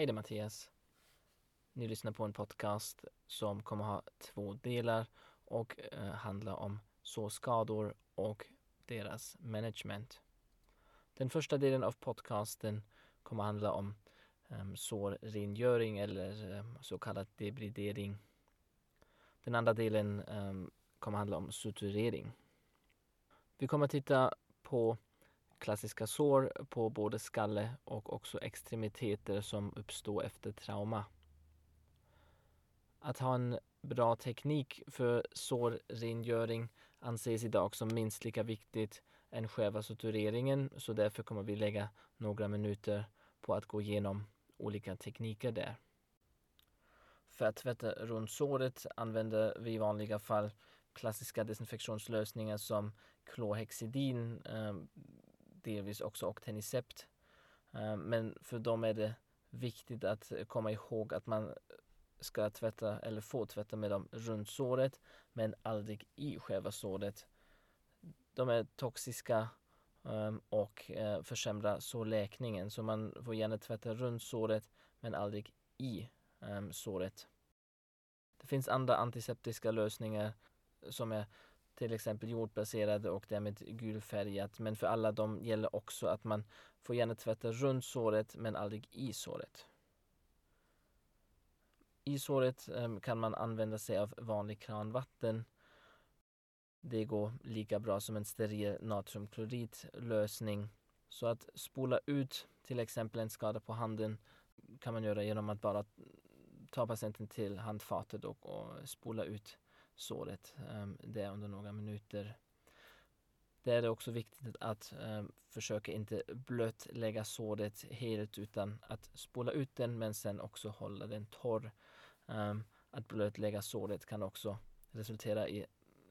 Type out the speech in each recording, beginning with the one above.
Hej det är Mattias. Ni lyssnar på en podcast som kommer ha två delar och eh, handla om sårskador och deras management. Den första delen av podcasten kommer handla om eh, sårrengöring eller eh, så kallad debridering. Den andra delen eh, kommer handla om suturering. Vi kommer titta på klassiska sår på både skalle och också extremiteter som uppstår efter trauma. Att ha en bra teknik för sårrengöring anses idag som minst lika viktigt än själva sutureringen så därför kommer vi lägga några minuter på att gå igenom olika tekniker där. För att tvätta runt såret använder vi i vanliga fall klassiska desinfektionslösningar som klorhexidin, eh, delvis också Octenicept. Eh, men för dem är det viktigt att komma ihåg att man ska tvätta eller få tvätta med dem runt såret men aldrig i själva såret. De är toxiska ehm, och eh, försämrar sårläkningen så man får gärna tvätta runt såret men aldrig i ehm, såret. Det finns andra antiseptiska lösningar som är till exempel jordbaserade och därmed gulfärgat men för alla de gäller också att man får gärna tvätta runt såret men aldrig i såret. I såret ehm, kan man använda sig av vanlig kranvatten. Det går lika bra som en steril natriumkloridlösning. Så att spola ut till exempel en skada på handen kan man göra genom att bara ta patienten till handfatet och, och spola ut såret um, det under några minuter. Det är också viktigt att um, försöka inte blötlägga såret helt utan att spola ut den men sen också hålla den torr. Um, att blötlägga såret kan också resultera i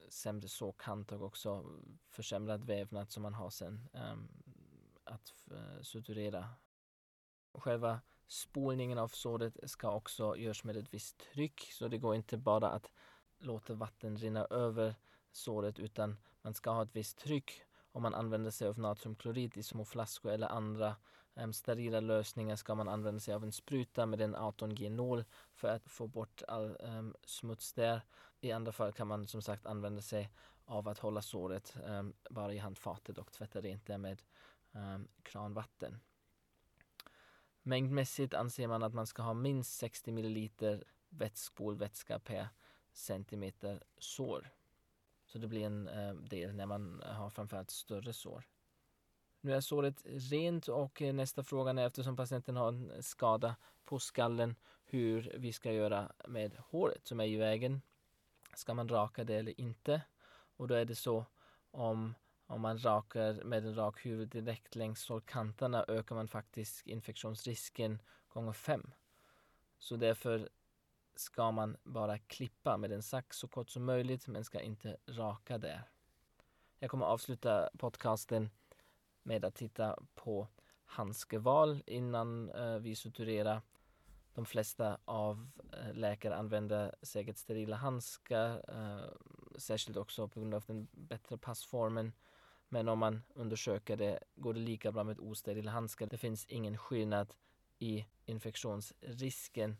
sämre sårkant och också försämrad vävnad som man har sen um, att eh, suturera. Själva spolningen av såret ska också göras med ett visst tryck så det går inte bara att låta vatten rinna över såret utan man ska ha ett visst tryck om man använder sig av natriumklorid i små flaskor eller andra äm, sterila lösningar ska man använda sig av en spruta med en 18G-nål för att få bort all äm, smuts där. I andra fall kan man som sagt använda sig av att hålla såret äm, bara i handfatet och tvätta rent det med kranvatten. Mängdmässigt anser man att man ska ha minst 60 ml vätskspolvätska per centimeter sår. Så det blir en eh, del när man har framförallt större sår. Nu är såret rent och eh, nästa fråga är eftersom patienten har en skada på skallen hur vi ska göra med håret som är i vägen. Ska man raka det eller inte? Och då är det så om, om man rakar med en rak huvud direkt längs sårkanterna ökar man faktiskt infektionsrisken gånger fem. Så därför ska man bara klippa med en sax så kort som möjligt men ska inte raka där. Jag kommer avsluta podcasten med att titta på handskeval innan eh, vi suturerar. De flesta av uh, läkare använder säkert sterila handskar, eh, särskilt också på grund av den bättre passformen. Men om man undersöker det går det lika bra med osterila handskar. Det finns ingen skillnad i infektionsrisken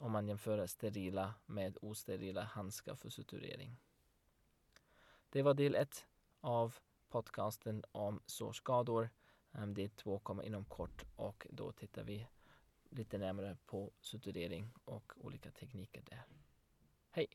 om man jämför sterila med osterila handskar för suturering. Det var del ett av podcasten om sårskador. Ehm, del två kommer inom kort och då tittar vi lite närmare på suturering och olika tekniker där. Hej!